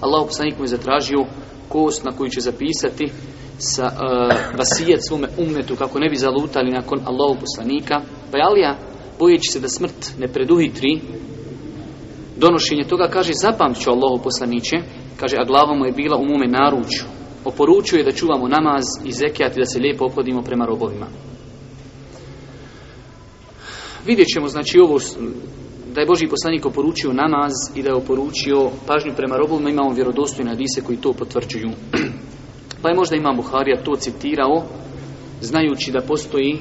Allah poslanik mu je zatražio kost na koju će zapisati sa uh, svome umnetu kako ne bi zalutali nakon Allahu poslanika. Pa je Alija, bojeći se da smrt ne tri donošenje toga kaže zapamću Allah poslaniće, kaže a glava mu je bila u mome naručju. Oporučuje da čuvamo namaz i zekijat i da se lijepo ophodimo prema robovima. Vidjet ćemo znači ovo da je Boži poslanik oporučio namaz i da je oporučio pažnju prema robovima, imamo vjerodostojne hadise koji to potvrđuju. pa je možda Imam Buharija to citirao, znajući da postoji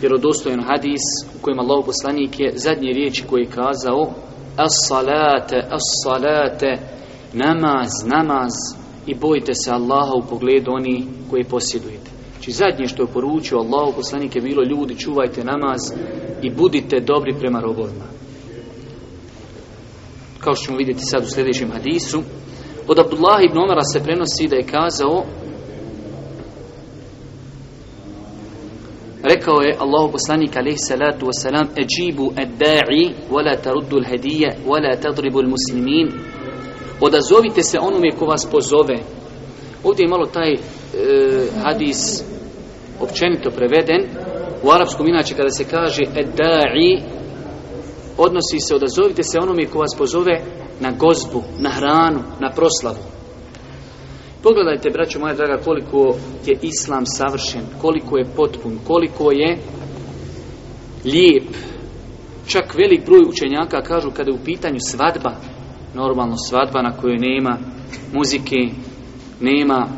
vjerodostojen hadis u kojem Allah poslanik je zadnje riječi koje je kazao As-salate, as-salate, namaz, namaz i bojite se Allaha u pogledu oni koji posjedujete. Znači zadnje što je poručio Allah poslanik je bilo ljudi čuvajte namaz i budite dobri prema robovima kao što ćemo vidjeti sad u sljedećem hadisu, od Abdullah ibn Omara se prenosi da je kazao Rekao je Allahu poslanik alejhi salatu vesselam ejibu ad-da'i wala la taruddu al wala wa tadribu Odazovite se onome ko vas pozove. Ovdje je malo taj e, hadis općenito preveden. U arapskom inače kada se kaže ad-da'i odnosi se odazovite se onome ko vas pozove na gozbu, na hranu, na proslavu. Pogledajte, braćo moja draga, koliko je islam savršen, koliko je potpun, koliko je lijep. Čak velik broj učenjaka kažu kada je u pitanju svadba, normalno svadba na kojoj nema muzike, nema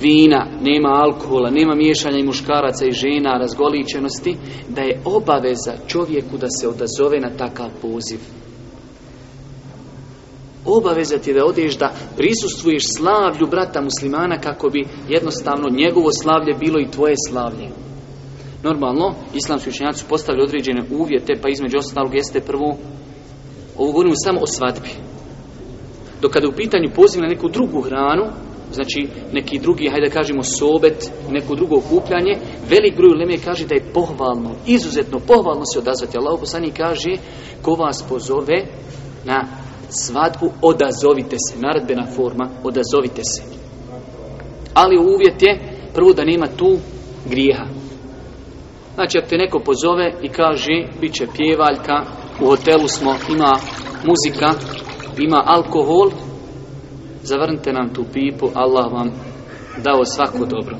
vina, nema alkohola, nema miješanja i muškaraca i žena, razgoličenosti, da je obaveza čovjeku da se odazove na takav poziv. Obaveza ti je da odeš da prisustvuješ slavlju brata muslimana kako bi jednostavno njegovo slavlje bilo i tvoje slavlje. Normalno, islamski učenjaci postavili određene uvjete, pa između ostalog jeste prvo, ovo govorimo samo o svadbi. Dok kada je u pitanju poziv na neku drugu hranu, znači neki drugi, hajde kažemo sobet, neko drugo okupljanje, velik broj leme kaže da je pohvalno, izuzetno pohvalno se odazvati. Allah poslani kaže, ko vas pozove na svatku odazovite se. naredbena forma, odazovite se. Ali uvjet je, prvo da nema tu grijeha. Znači, ako te neko pozove i kaže, bit će pjevaljka, u hotelu smo, ima muzika, ima alkohol, zavrnite nam tu pipu, Allah vam dao svako dobro.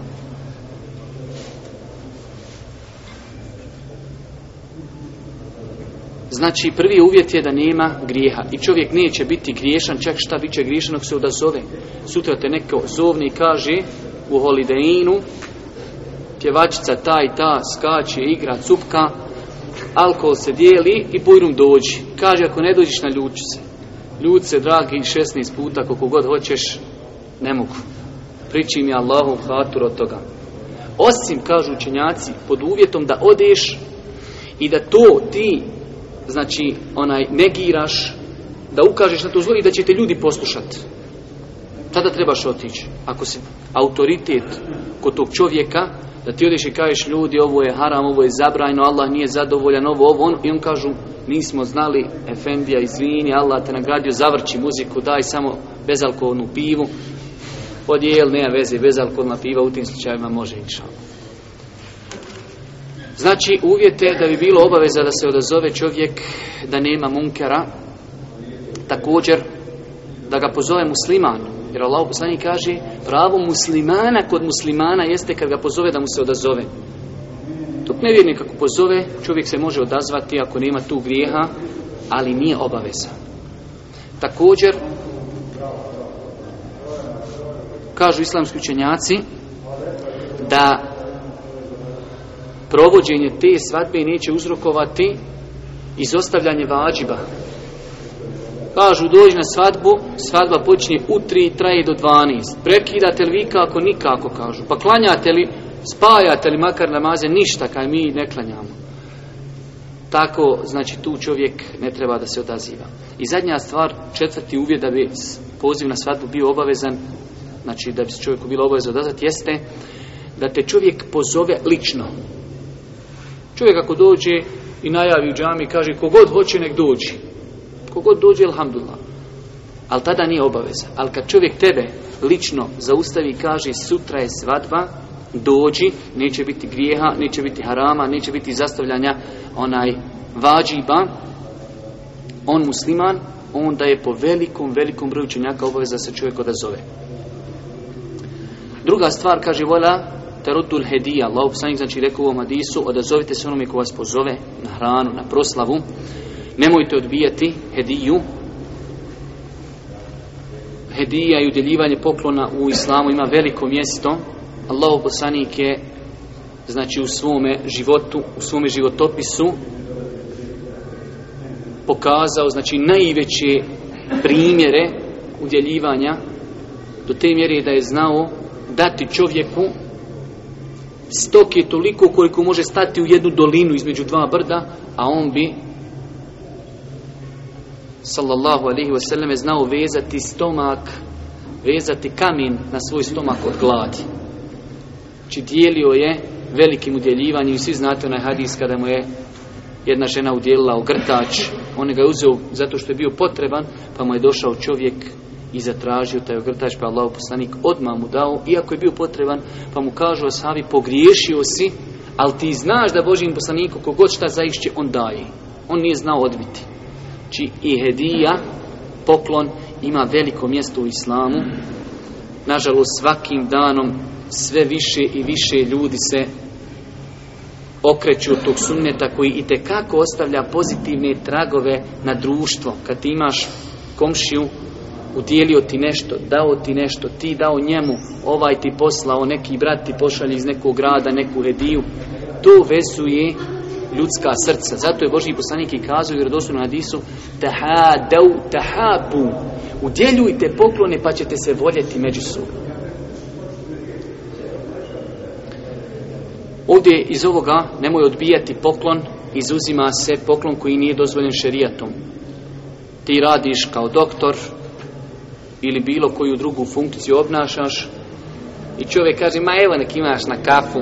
Znači, prvi uvjet je da nema grijeha. I čovjek neće biti griješan, čak šta bit će griješan se odazove. Sutra te neko zovni i kaže u holideinu, pjevačica ta i ta, skače, igra, cupka, alkohol se dijeli i bujrum dođi. Kaže, ako ne dođiš na se ljud se dragi 16 puta koliko god hoćeš, ne mogu. Priči mi Allahu hatur od toga. Osim, kažu učenjaci, pod uvjetom da odeš i da to ti, znači, onaj, negiraš, da ukažeš na to zlo i da će te ljudi poslušati. Tada trebaš otići. Ako si autoritet kod tog čovjeka, da ti odiš i kažeš ljudi ovo je haram, ovo je zabrajno, Allah nije zadovoljan, ovo, ovo, ono. I on kažu nismo znali, Efendija izvini, Allah te nagradio, zavrči muziku, daj samo bezalkoholnu pivu. podijel, nema veze, bezalkoholna piva u tim slučajevima može ići. Znači, uvjet je da bi bilo obaveza da se odazove čovjek da nema munkera, također da ga pozove musliman, jer Allah poslanik kaže pravo muslimana kod muslimana jeste kad ga pozove da mu se odazove. ne nevjernik kako pozove, čovjek se može odazvati ako nema tu grijeha, ali nije obaveza. Također, kažu islamski učenjaci, da provođenje te svadbe neće uzrokovati izostavljanje vađiba, Kažu dođi na svadbu, svadba počinje u tri, i traje do dvanaest Prekidate li vi kako nikako kažu. Pa klanjate li, spajate li makar namaze ništa kaj mi ne klanjamo. Tako, znači tu čovjek ne treba da se odaziva. I zadnja stvar, četvrti uvjet da bi poziv na svadbu bio obavezan, znači da bi se čovjeku bilo obavezno odazvati, jeste da te čovjek pozove lično. Čovjek ako dođe i najavi u džami, kaže kogod hoće nek dođi. Kogod dođe, alhamdulillah. Ali tada nije obaveza. Ali kad čovjek tebe lično zaustavi i kaže sutra je svadba, dođi, neće biti grijeha, neće biti harama, neće biti zastavljanja onaj vađiba, on musliman, onda je po velikom, velikom broju činjaka obaveza se čovjek odazove. Druga stvar, kaže vola, tarutul hedija, Allah znači rekao u ovom odazovite se onome ko vas pozove na hranu, na proslavu, nemojte odbijati hediju hedija i udjeljivanje poklona u islamu ima veliko mjesto Allah poslanik je znači u svome životu u svome životopisu pokazao znači najveće primjere udjeljivanja do te mjere da je znao dati čovjeku stoke toliko koliko može stati u jednu dolinu između dva brda, a on bi sallallahu alihi wasallam je znao vezati stomak, vezati kamen na svoj stomak od gladi. Či znači, dijelio je velikim udjeljivanjem i svi znate onaj hadis kada mu je jedna žena udjelila ogrtač, on ga je uzeo zato što je bio potreban, pa mu je došao čovjek i zatražio taj ogrtač, pa Allah poslanik odmah mu dao, iako je bio potreban, pa mu kažu Asavi, pogriješio si, ali ti znaš da Božim poslaniku kogod šta zaišće, on daje. On nije znao odbiti či znači, i hedija, poklon, ima veliko mjesto u islamu. Nažalost, svakim danom sve više i više ljudi se okreću od tog sunneta koji kako ostavlja pozitivne tragove na društvo. Kad ti imaš komšiju, udjelio ti nešto, dao ti nešto, ti dao njemu, ovaj ti poslao, neki brat ti pošalje iz nekog grada, neku hediju, to vezuje ljudska srca. Zato je Božji poslanik i kazao u na hadisu Tahadau tahabu Udjeljujte poklone pa ćete se voljeti među međusobno. Ovdje iz ovoga nemoj odbijati poklon, izuzima se poklon koji nije dozvoljen šerijatom. Ti radiš kao doktor ili bilo koju drugu funkciju obnašaš i čovjek kaže, ma evo nek imaš na kafu,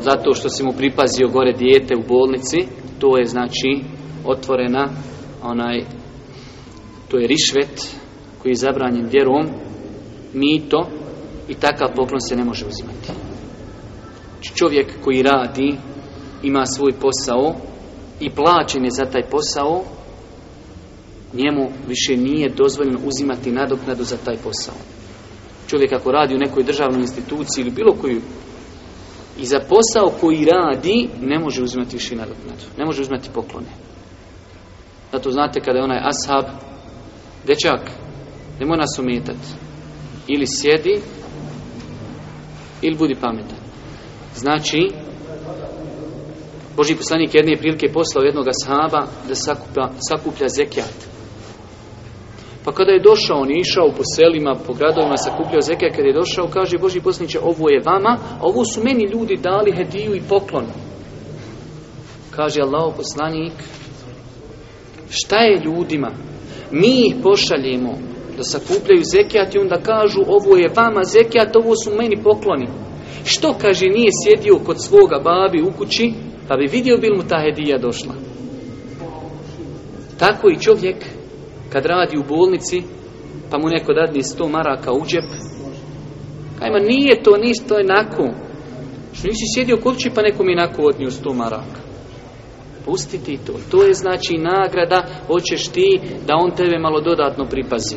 zato što si mu pripazio gore dijete u bolnici, to je znači otvorena onaj to je rišvet koji je zabranjen vjerom, mito i takav poklon se ne može uzimati. Znači, čovjek koji radi, ima svoj posao i plaćen je za taj posao, njemu više nije dozvoljeno uzimati nadoknadu za taj posao. Čovjek ako radi u nekoj državnoj instituciji ili bilo koju i za posao koji radi ne može uzimati više nadoknadu. Ne može uzimati poklone. Zato znate kada je onaj ashab dečak, ne nas umjetati. Ili sjedi ili budi pametan. Znači, Boži poslanik jedne prilike poslao jednog ashaba da sakuplja zekijat. Pa kada je došao, on je išao po selima, po gradovima, sakupljao zeke, kada je došao, kaže Boži poslaniće, ovo je vama, a ovo su meni ljudi dali hediju i poklon. Kaže Allah poslanik, šta je ljudima? Mi ih pošaljemo da sakupljaju zekijat i onda kažu ovo je vama zekijat, ovo su meni pokloni. Što kaže nije sjedio kod svoga babi u kući pa bi vidio bil mu ta hedija došla. Tako i čovjek kad radi u bolnici, pa mu neko dadni sto maraka u džep, Kajma nije to ništa, to je Što nisi sjedio kući pa neko mi je odnio sto maraka. Pustiti to. To je znači nagrada, hoćeš ti da on tebe malo dodatno pripazi.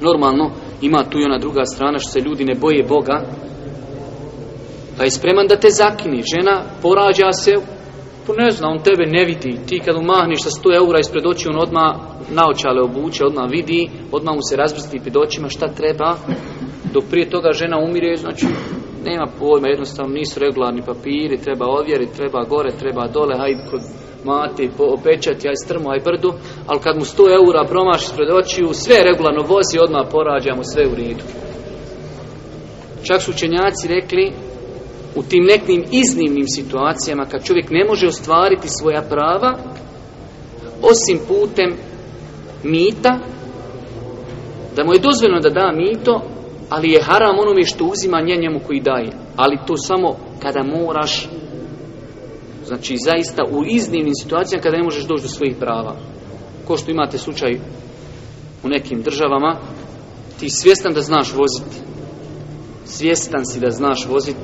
Normalno, ima tu i ona druga strana što se ljudi ne boje Boga, pa je spreman da te zakini. Žena porađa se, tu pa ne zna, on tebe ne vidi. Ti kad mu mahniš sa 100 eura ispred očiju, on odmah naočale obuče, odmah vidi, odmah mu se razbrsti pred očima šta treba. Dok prije toga žena umire, znači nema pojma, jednostavno nisu regularni papiri, treba ovjeri, treba gore, treba dole, haj kod mati, opečati, aj strmo, aj brdu, ali kad mu 100 eura promaši ispred očiju, sve regularno vozi, odmah porađa mu sve u redu. Čak su učenjaci rekli, u tim nekim iznimnim situacijama kad čovjek ne može ostvariti svoja prava osim putem mita da mu je dozvoljeno da da mito ali je haram onome što uzima nje njemu koji daje ali to samo kada moraš znači zaista u iznimnim situacijama kada ne možeš doći do svojih prava ko što imate slučaj u nekim državama ti svjestan da znaš voziti svjestan si da znaš voziti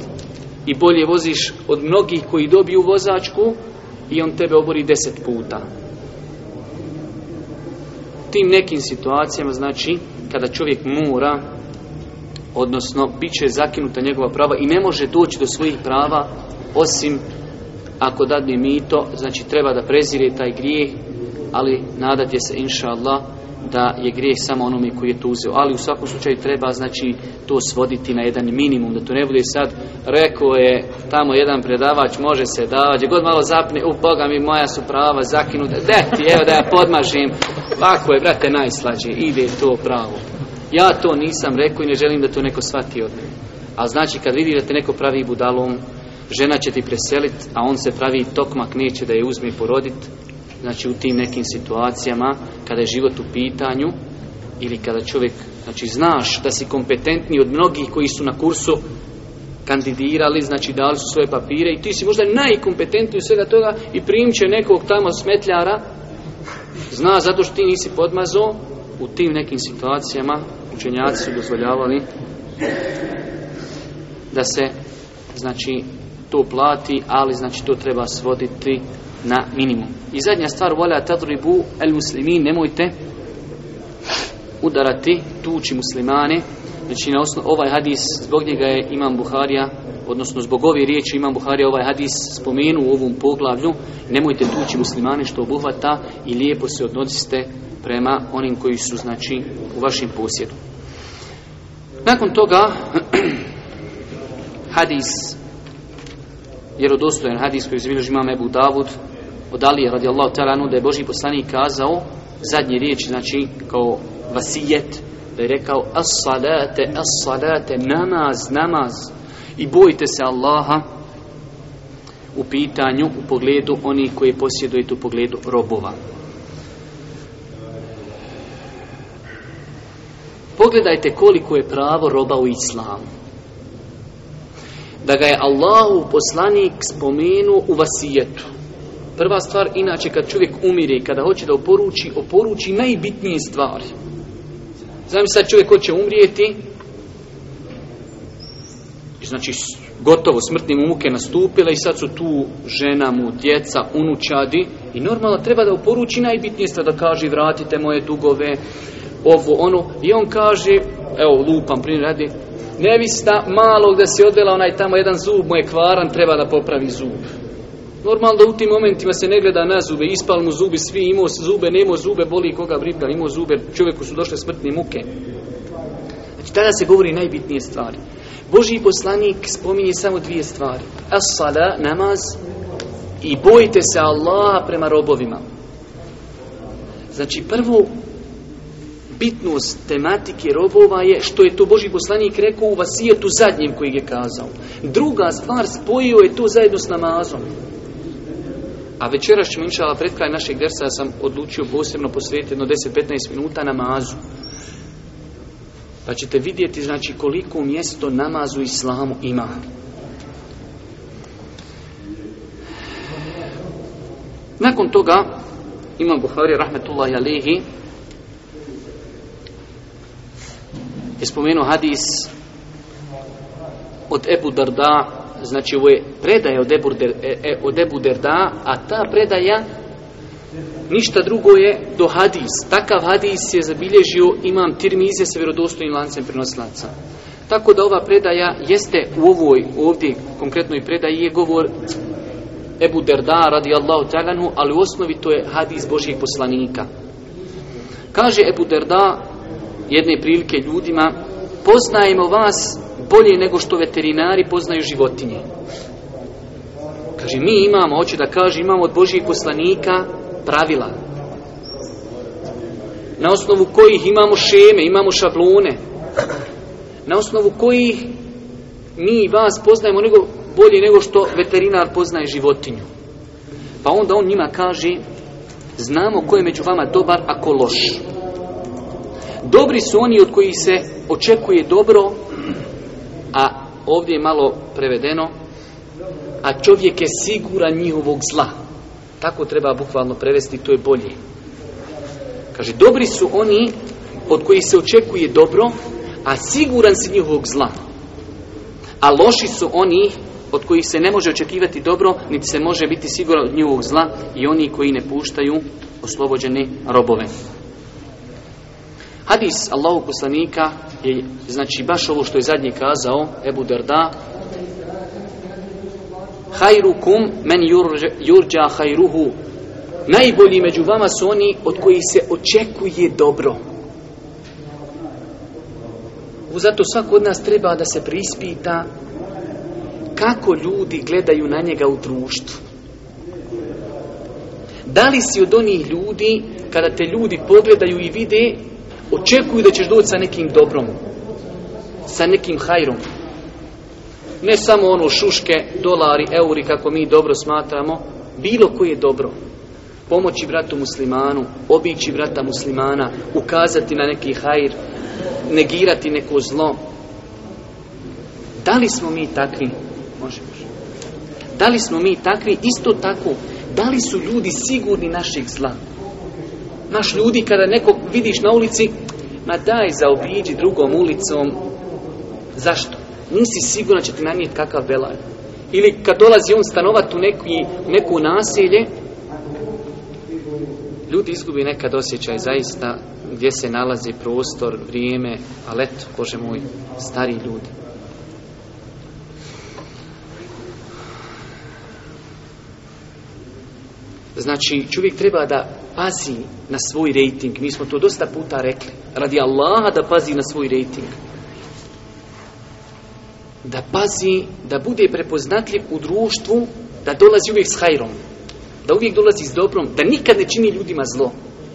i bolje voziš od mnogih koji dobiju vozačku i on tebe obori deset puta. Tim nekim situacijama, znači, kada čovjek mora, odnosno, bit će zakinuta njegova prava i ne može doći do svojih prava osim ako dadne mito, znači treba da prezire taj grijeh, ali nadat je se inša Allah da je grijeh samo onome koji je to uzeo. Ali u svakom slučaju treba znači to svoditi na jedan minimum, da to ne bude sad rekao je tamo jedan predavač može se davati, gdje god malo zapne, u Boga mi moja su prava zakinuta, de ti, evo da ja podmažem, ovako je brate najslađe, ide to pravo. Ja to nisam rekao i ne želim da to neko shvati od A znači kad vidi da te neko pravi budalom, žena će ti preselit, a on se pravi tokmak, neće da je uzme porodit, znači u tim nekim situacijama, kada je život u pitanju, ili kada čovjek, znači znaš da si kompetentni od mnogih koji su na kursu kandidirali, znači dali su svoje papire i ti si možda najkompetentniji u svega toga i primit će nekog tamo smetljara, zna zato što ti nisi podmazo, u tim nekim situacijama učenjaci su dozvoljavali da se, znači, to plati, ali znači to treba svoditi na minimum. I zadnja stvar, volja tadribu el muslimin, nemojte udarati, tuči muslimane. Znači na osnovu, ovaj hadis, zbog njega je Imam Buharija, odnosno zbog ove riječi Imam Buharija ovaj hadis spomenu u ovom poglavlju, nemojte tući muslimane što obuhvata i lijepo se odnosite prema onim koji su znači u vašim posjedu. Nakon toga hadis vjerodostojan hadis koji izbilježi imam Ebu Davud od Alije radijallahu ta'ala da je Boži poslanik kazao zadnje riječi znači kao vasijet da je rekao as salate as salate namaz namaz i bojite se Allaha u pitanju u pogledu onih koji posjedujete u pogledu robova Pogledajte koliko je pravo roba u islamu da ga je Allahu poslanik spomenuo u vasijetu. Prva stvar, inače kad čovjek i kada hoće da oporuči, oporuči najbitnije stvari. Znam sad čovjek hoće umrijeti, znači gotovo smrtne muke nastupile i sad su tu žena mu, djeca, unučadi i normalno treba da oporuči najbitnije stvari, da kaže vratite moje dugove, ovo, ono, i on kaže evo lupam primjer radi, nevista malog da se odvela onaj tamo jedan zub mu je kvaran, treba da popravi zub. Normalno da u tim momentima se ne gleda na zube, ispal mu zubi, svi imao zube, nemo zube, boli koga briga, imao zube, čovjeku su došle smrtne muke. Znači tada se govori najbitnije stvari. Boži poslanik spominje samo dvije stvari. as namaz, i bojite se Allaha prema robovima. Znači prvo, bitnost tematike robova je što je to Boži poslanik rekao u vasijetu zadnjem koji je kazao. Druga stvar spojio je to zajedno s namazom. A večeras ćemo inšala pred kraj našeg ja sam odlučio posebno posvetiti jedno 10-15 minuta namazu. Pa ćete vidjeti znači koliko mjesto namazu islamu ima. Nakon toga Imam Buhari rahmetullahi alihi je spomenuo hadis od Ebu Darda, znači ovo je predaja od Ebu, e, e, od Ebu Darda, a ta predaja ništa drugo je do hadis. Takav hadis je zabilježio imam tirmize sa vjerodostojnim lancem prenoslaca Tako da ova predaja jeste u ovoj ovdje konkretnoj predaji je govor Ebu Derda Allahu talanu, ali u osnovi to je hadis Božijeg poslanika. Kaže Ebu Derda jedne prilike ljudima poznajemo vas bolje nego što veterinari poznaju životinje. Kaže, mi imamo, hoću da kaže, imamo od božjih poslanika pravila. Na osnovu kojih imamo šeme, imamo šablone. Na osnovu kojih mi vas poznajemo nego, bolje nego što veterinar poznaje životinju. Pa onda on njima kaže, znamo ko je među vama dobar ako loš. Dobri su oni od kojih se očekuje dobro, a ovdje je malo prevedeno, a čovjek je siguran njihovog zla. Tako treba bukvalno prevesti, to je bolje. Kaže, dobri su oni od kojih se očekuje dobro, a siguran si njihovog zla. A loši su oni od kojih se ne može očekivati dobro, niti se može biti siguran od njihovog zla i oni koji ne puštaju oslobođene robove. Hadis Allahog poslanika je znači baš ovo što je zadnji kazao Ebu Derda, Hajrukum men jurđa hajruhu Najbolji među vama su oni od kojih se očekuje dobro. Zato svako od nas treba da se prispita kako ljudi gledaju na njega u društvu. Da li si od onih ljudi, kada te ljudi pogledaju i vide, Očekuju da ćeš doći sa nekim dobrom, sa nekim hajrom. Ne samo ono šuške, dolari, euri, kako mi dobro smatramo, bilo koje je dobro. Pomoći bratu muslimanu, obići brata muslimana, ukazati na neki hajr, negirati neko zlo. Da li smo mi takvi? Može, može. Da li smo mi takvi? Isto tako. Da li su ljudi sigurni našeg zla? Naš ljudi, kada nekog vidiš na ulici, ma daj zaobiđi drugom ulicom. Zašto? Nisi siguran će ti nanijeti kakav belaj. Ili kad dolazi on stanovat u neki, neku nasilje, ljudi izgubi nekad osjećaj zaista gdje se nalazi prostor, vrijeme, ali let, Bože moj, stari ljudi. Znači, čovjek treba da pazi na svoj rejting. Mi smo to dosta puta rekli. Radi Allaha da pazi na svoj rejting. Da pazi, da bude prepoznatljiv u društvu, da dolazi uvijek s hajrom. Da uvijek dolazi s dobrom, da nikad ne čini ljudima zlo.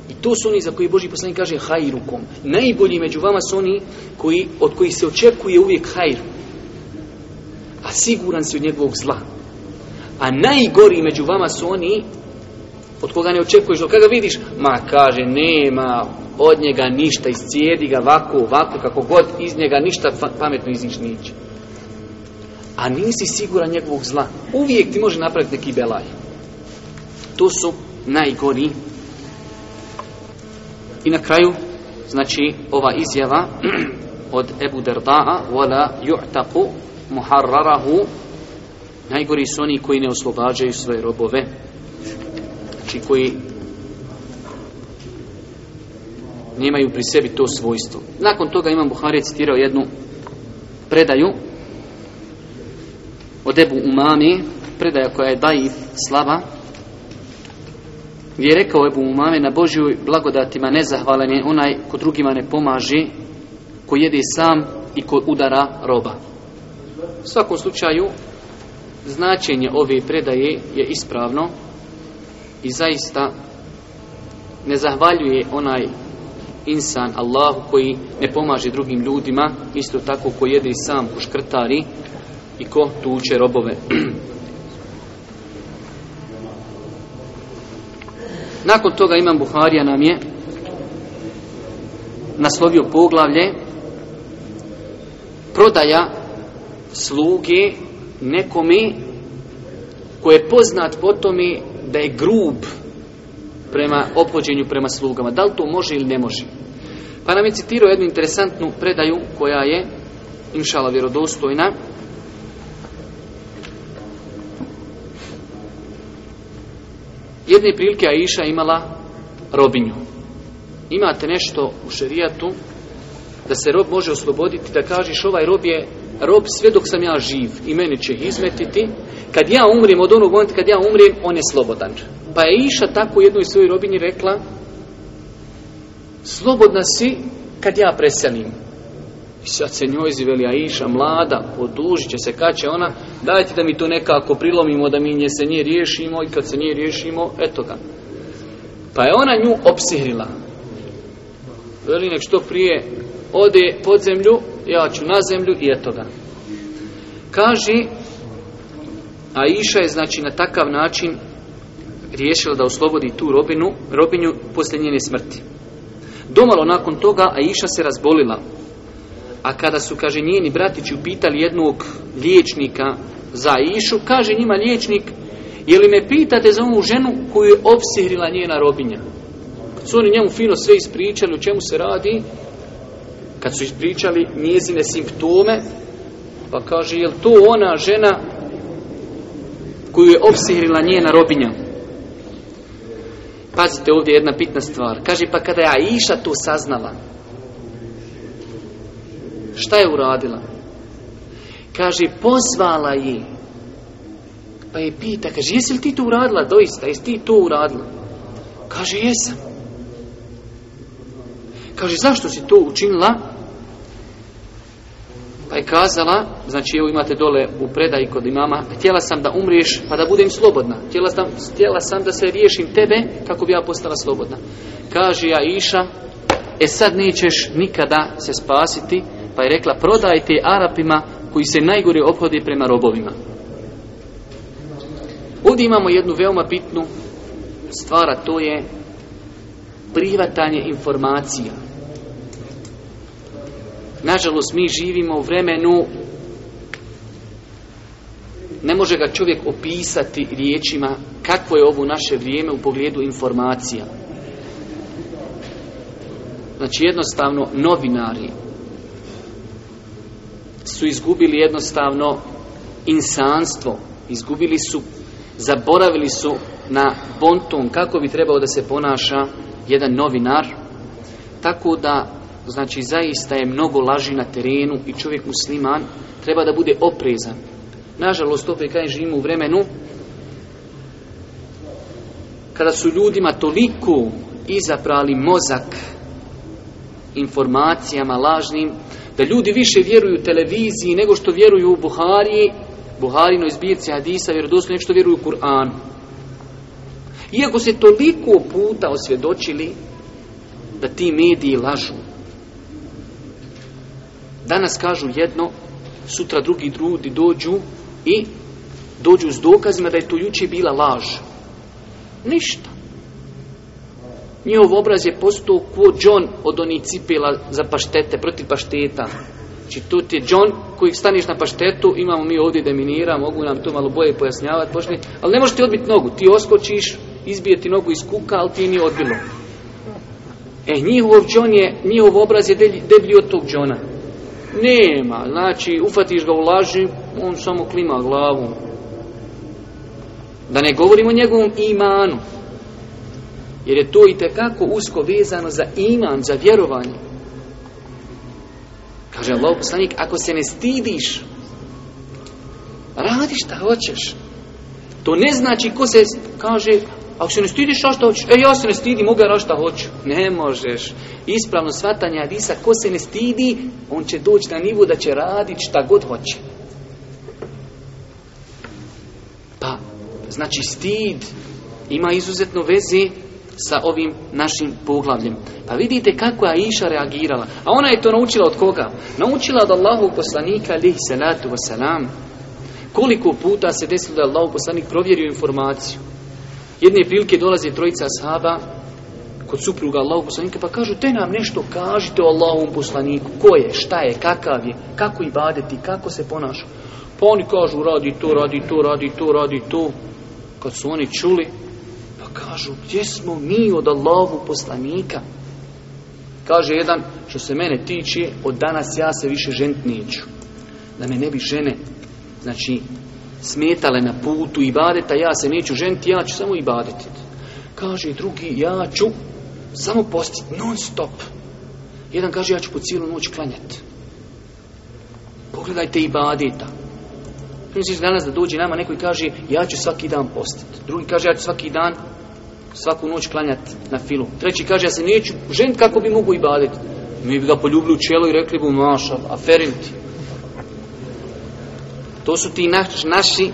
I to su oni za koji Boži poslanik kaže hajrukom. Najbolji među vama su oni koji, od kojih se očekuje uvijek hajr. A siguran si od njegovog zla. A najgori među vama su oni od koga ne očekuješ, od kada vidiš, ma kaže, nema od njega ništa, iscijedi ga ovako, ovako, kako god, iz njega ništa pametno izniš. niče. A nisi siguran njegovog zla. Uvijek ti može napraviti neki belaj. To su najgori. I na kraju, znači, ova izjava od Ebu Derda'a, وَلَا ju'taku muharrarahu najgori su oni koji ne oslobađaju svoje robove znači koji nemaju pri sebi to svojstvo. Nakon toga Imam Buhari citirao jednu predaju od Ebu Umami, predaja koja je daif, slaba, gdje je rekao Ebu Umame, na Božju blagodatima nezahvalan je onaj ko drugima ne pomaži, ko jede sam i ko udara roba. U svakom slučaju, značenje ove predaje je ispravno, i zaista ne zahvaljuje onaj insan Allah koji ne pomaže drugim ljudima, isto tako ko jede i sam u škrtari i ko tuče robove. Nakon toga Imam Buharija nam je naslovio poglavlje prodaja sluge nekome koje je poznat po tome da je grub prema ophođenju prema slugama. Da li to može ili ne može? Pa nam je citirao jednu interesantnu predaju koja je, inšala, vjerodostojna. Jedne prilike Aisha imala robinju. Imate nešto u šerijatu da se rob može osloboditi, da kažeš ovaj rob je rob sve dok sam ja živ i meni će izmetiti, kad ja umrim, od onog momenta kad ja umrim, on je slobodan. Pa je iša tako jednoj svojoj robinji rekla, slobodna si kad ja preselim. I sad se njoj a Iša mlada, odužit će se, kad će ona, dajte da mi to nekako prilomimo, da mi nje se nje riješimo i kad se nje riješimo, eto ga. Pa je ona nju opsihrila. Veli nek što prije ode pod zemlju, ja ću na zemlju i eto ga. Kaže, a Iša je znači na takav način riješila da oslobodi tu robinu, robinju poslije njene smrti. Domalo nakon toga, a Iša se razbolila. A kada su, kaže, njeni bratići upitali jednog liječnika za Išu, kaže njima liječnik, je li me pitate za onu ženu koju je opsihrila njena robinja? Kad su oni njemu fino sve ispričali o čemu se radi, kad su ispričali njezine simptome, pa kaže, jel to ona žena koju je opsihrila njena robinja? Pazite ovdje jedna bitna stvar. Kaže, pa kada je Aisha to saznala, šta je uradila? Kaže, pozvala je. Pa je pita, kaže, jesi li ti to uradila doista? Jesi ti to uradila? Kaže, jesam. Kaže, zašto si to učinila? Pa je kazala, znači evo imate dole u predaji kod imama, htjela sam da umriješ pa da budem slobodna. Htjela sam, htjela sam da se riješim tebe kako bi ja postala slobodna. Kaže ja Iša, e sad nećeš nikada se spasiti, pa je rekla prodajte Arapima koji se najgore obhode prema robovima. Ovdje imamo jednu veoma bitnu stvar, a to je privatanje informacija. Nažalost, mi živimo u vremenu ne može ga čovjek opisati riječima kako je ovo naše vrijeme u pogledu informacija. Znači jednostavno novinari su izgubili jednostavno insanstvo, izgubili su, zaboravili su na bonton kako bi trebao da se ponaša jedan novinar, tako da Znači zaista je mnogo laži na terenu i čovjek musliman treba da bude oprezan. Nažalost, opet kaj živimo u vremenu kada su ljudima toliko izaprali mozak informacijama lažnim, da ljudi više vjeruju televiziji nego što vjeruju u Buhari, Buharino zbirci Hadisa, vjerodostojno nego što vjeruju u Kur'an. Iako se toliko puta osvjedočili da ti mediji lažu. Danas kažu jedno, sutra drugi drugi dođu i dođu s dokazima da je to juče bila laž. Ništa. Njihov obraz je postao ko John od onih cipela za paštete, protiv pašteta. Znači tu ti je John koji staniš na paštetu, imamo mi ovdje deminira, mogu nam to malo bolje pojasnjavati, ali ne možeš ti odbiti nogu, ti oskočiš, izbije ti nogu iz kuka, ali ti nije odbilo. E, njihov John je, njihov obraz je deblji od tog Johna. Nema, znači ufatiš ga u laži, on samo klima glavom. Da ne govorimo o njegovom imanu. Jer je to i tekako usko vezano za iman, za vjerovanje. Kaže Allah poslanik, ako se ne stidiš, radi šta hoćeš. To ne znači ko se kaže, ako se ne stidiš, što što E, ja se ne stidim, mogu ja što hoću. Ne možeš. Ispravno shvatanje Adisa, ko se ne stidi, on će doći na nivu da će raditi šta god hoće. Pa, znači stid ima izuzetno veze sa ovim našim poglavljem. Pa vidite kako je Aisha reagirala. A ona je to naučila od koga? Naučila od Allahu poslanika alihi salatu wasalam. Koliko puta se desilo da je Allahu poslanik provjerio informaciju. Jedne prilike dolazi trojica sahaba kod supruga Allahog poslanika pa kažu te nam nešto kažite o Allahovom poslaniku. Ko je, šta je, kakav je, kako i kako se ponaša. Pa oni kažu radi to, radi to, radi to, radi to. Kad su oni čuli pa kažu gdje smo mi od Allahovog poslanika. Kaže jedan što se mene tiče od danas ja se više žent neću. Da me ne bi žene znači smetale na putu i badeta, ja se neću ženiti, ja ću samo i baditi. Kaže drugi, ja ću samo postiti non stop. Jedan kaže, ja ću po cijelu noć klanjati. Pogledajte i badeta. Misliš danas da dođe nama neko i kaže, ja ću svaki dan postiti. Drugi kaže, ja ću svaki dan, svaku noć klanjati na filu. Treći kaže, ja se neću ženiti kako bi mogu i Mi bi ga poljubili u čelo i rekli mu, maša, aferim to su ti naši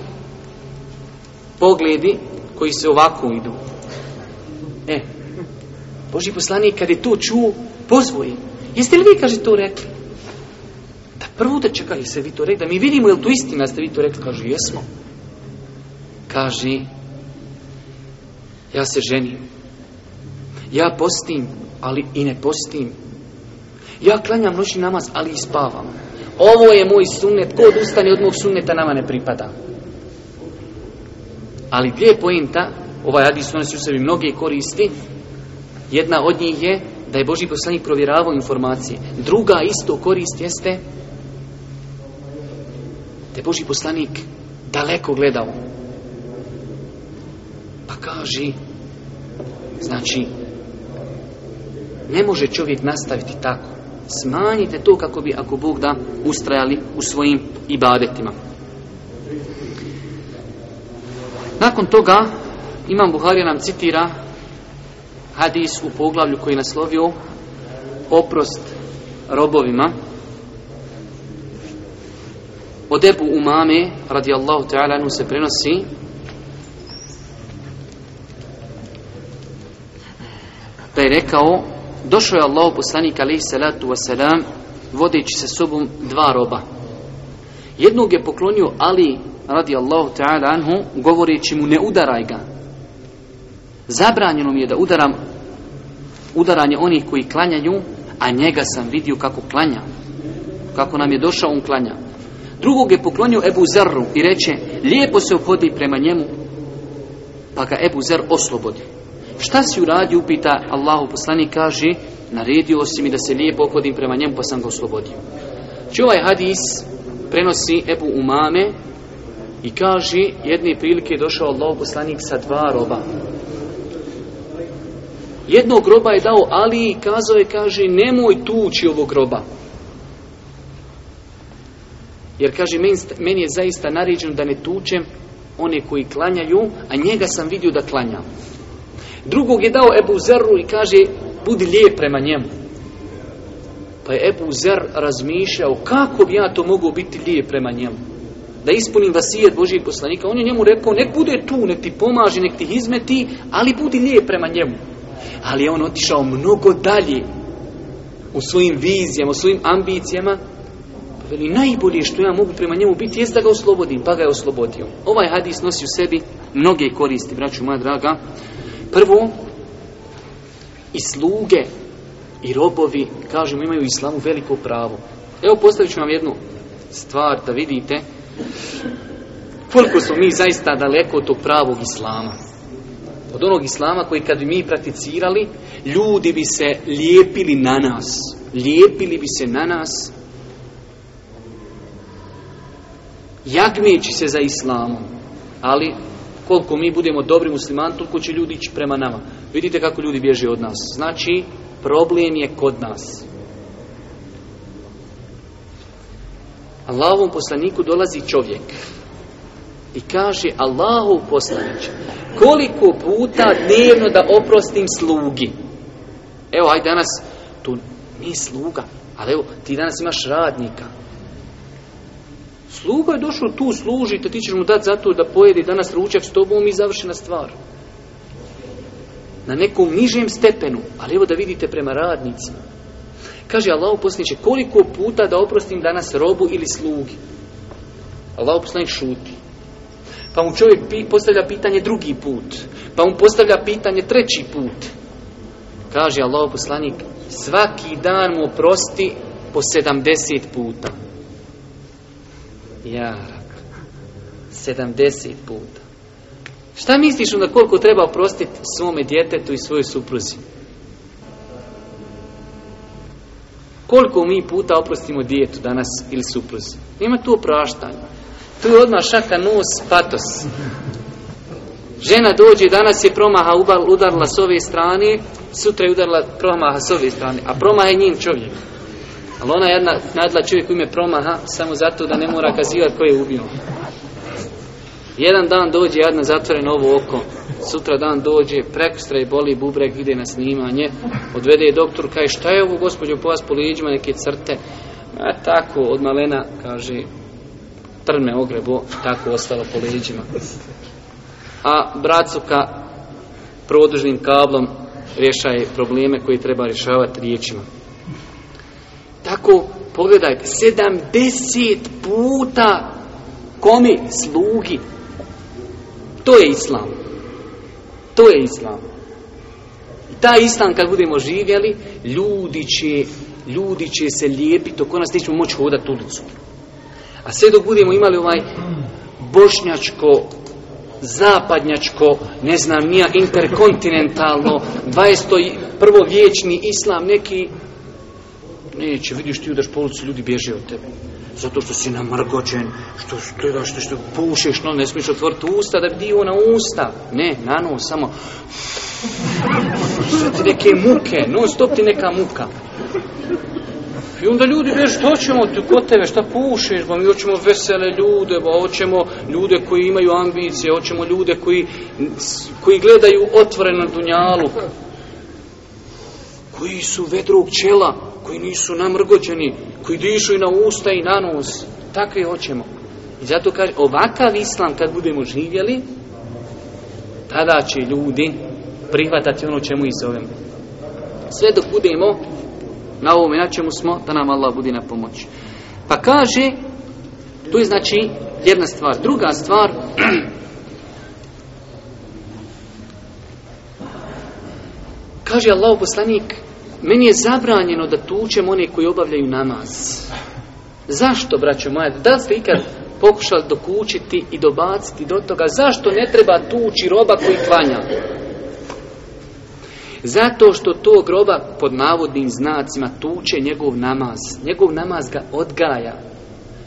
pogledi koji se ovako idu. E, Boži poslanik kad je to čuo, pozvoji. Jeste li vi, kaže, to rekli? Da prvo da čekali se vi to rekli, da mi vidimo je to istina, ste vi to rekli? Kaže, jesmo. Kaži, ja se ženim. Ja postim, ali i ne postim. Ja klanjam noćni namaz, ali i spavam. Ovo je moj sunnet, ko odustane od mog sunneta nama ne pripada. Ali dvije je ovaj hadis unosi u sebi mnoge koristi, jedna od njih je da je Boži poslanik provjeravao informacije. Druga isto korist jeste da je Boži poslanik daleko gledao. Pa kaži, znači, ne može čovjek nastaviti tako. Smanjite to kako bi, ako Bog da, ustrajali u svojim ibadetima. Nakon toga, Imam Buharija nam citira hadis u poglavlju koji je naslovio oprost robovima od Ebu Umame radijallahu ta'ala se prenosi da je rekao Došao je Allah poslanik alaihi salatu wasalam vodeći se sobom dva roba. Jednog je poklonio Ali radi Allahu ta'ala anhu govoreći mu ne udaraj ga. Zabranjeno mi je da udaram udaranje onih koji klanjaju, a njega sam vidio kako klanja. Kako nam je došao, on klanja. Drugog je poklonio Ebu Zerru i reče, lijepo se obhodi prema njemu, pa ga Ebu Zer oslobodi. Šta si uradio, upita Allahu poslanik, kaže, naredio si mi da se lijepo okodim prema njemu, pa sam ga oslobodio. Či znači, ovaj hadis prenosi Ebu Umame i kaže, jedne prilike je došao Allahu poslanik sa dva roba. Jednog groba je dao Ali i kazao je, kaže, nemoj tući ovog groba. Jer, kaže, meni je zaista naređeno da ne tučem one koji klanjaju, a njega sam vidio da klanjam. Drugog je dao Ebu Zerru i kaže, budi lijep prema njemu. Pa je Ebu Zer razmišljao, kako bi ja to mogao biti lijep prema njemu? Da ispunim vasijet Božijeg poslanika. On je njemu rekao, nek bude tu, nek ti pomaže, nek ti izmeti, ali budi lijep prema njemu. Ali je on otišao mnogo dalje u svojim vizijama, u svojim ambicijama, pa veli najbolje što ja mogu prema njemu biti jest da ga oslobodim, pa ga je oslobodio. Ovaj hadis nosi u sebi mnoge koristi, braću moja draga, Prvo, i sluge i robovi, kažemo, imaju islamu veliko pravo. Evo postavit ću vam jednu stvar da vidite koliko smo mi zaista daleko od tog pravog islama. Od onog islama koji kad bi mi prakticirali, ljudi bi se lijepili na nas. Lijepili bi se na nas. jagmeći se za islamom. Ali koliko mi budemo dobri muslimani, toliko će ljudi ići prema nama. Vidite kako ljudi bježe od nas. Znači, problem je kod nas. Allahovom poslaniku dolazi čovjek i kaže Allahov poslanić koliko puta dnevno da oprostim slugi evo aj danas tu ni sluga ali evo ti danas imaš radnika Sluga je došao tu služite, ti ćeš mu dati zato da pojedi danas ručak s tobom i završena stvar. Na nekom nižem stepenu, ali evo da vidite prema radnicima. Kaže Allah poslaniče, koliko puta da oprostim danas robu ili slugi? Allah šuti. Pa mu čovjek postavlja pitanje drugi put. Pa mu postavlja pitanje treći put. Kaže Allah poslanik, svaki dan mu oprosti po 70 puta jarak. 70 puta. Šta misliš onda koliko treba oprostiti svome djetetu i svojoj supruzi? Koliko mi puta oprostimo djetu danas ili supruzi? Nema tu opraštanja. Tu je odmah šaka nos, patos. Žena dođe, danas je promaha udarla s ove strane, sutra je udarila promaha s ove strane, a promaha je njim čovjek. Ali ona jedna nadla čovjek u ime promaha samo zato da ne mora kazivati tko je ubio. Jedan dan dođe jedna zatvoreno ovo oko, sutra dan dođe, prekostra i boli bubreg, ide na snimanje, odvede je doktor, kaže šta je ovo gospođo po vas po liđima, neke crte. A tako, od malena, kaže, trme ogrebo, tako ostalo po leđima. A bracuka produžnim kablom rješaje probleme koje treba rješavati riječima. Tako, pogledajte, sedamdeset puta komi slugi. To je islam. To je islam. I taj islam kad budemo živjeli, ljudi će, ljudi će se lijepiti, oko nas nećemo moći hodati ulicu. A sve dok budemo imali ovaj bošnjačko zapadnjačko, ne znam nija, interkontinentalno, 21. vječni islam, neki Neće, vidiš ti udaš ulici, ljudi bježe od tebe. Zato što si namrgođen, što gledaš, što, što pušeš, no ne smiješ otvoriti usta da bi dio na usta. Ne, na nos, samo... Sve ti neke muke, no stop ti neka muka. I onda ljudi bježe, što ćemo kod tebe, šta pušeš, ba mi hoćemo vesele ljude, ba hoćemo ljude koji imaju ambicije, hoćemo ljude koji, koji gledaju otvoreno dunjaluk, koji su vedrog čela, koji nisu namrgođeni, koji dišu i na usta i na nos. takvi hoćemo. I zato kaže, ovakav islam kad budemo živjeli, tada će ljudi prihvatati ono čemu i zovemo Sve dok budemo na ovome na čemu smo, da nam Allah bude na pomoći. Pa kaže, tu je znači jedna stvar. Druga stvar, kaže Allah poslanik, meni je zabranjeno da tučem one koji obavljaju namaz. Zašto, braćo moja? Da ste ikad pokušali dokučiti i dobaciti do toga zašto ne treba tući roba koji klanja? Zato što to groba pod navodnim znacima tuče njegov namaz. Njegov namaz ga odgaja.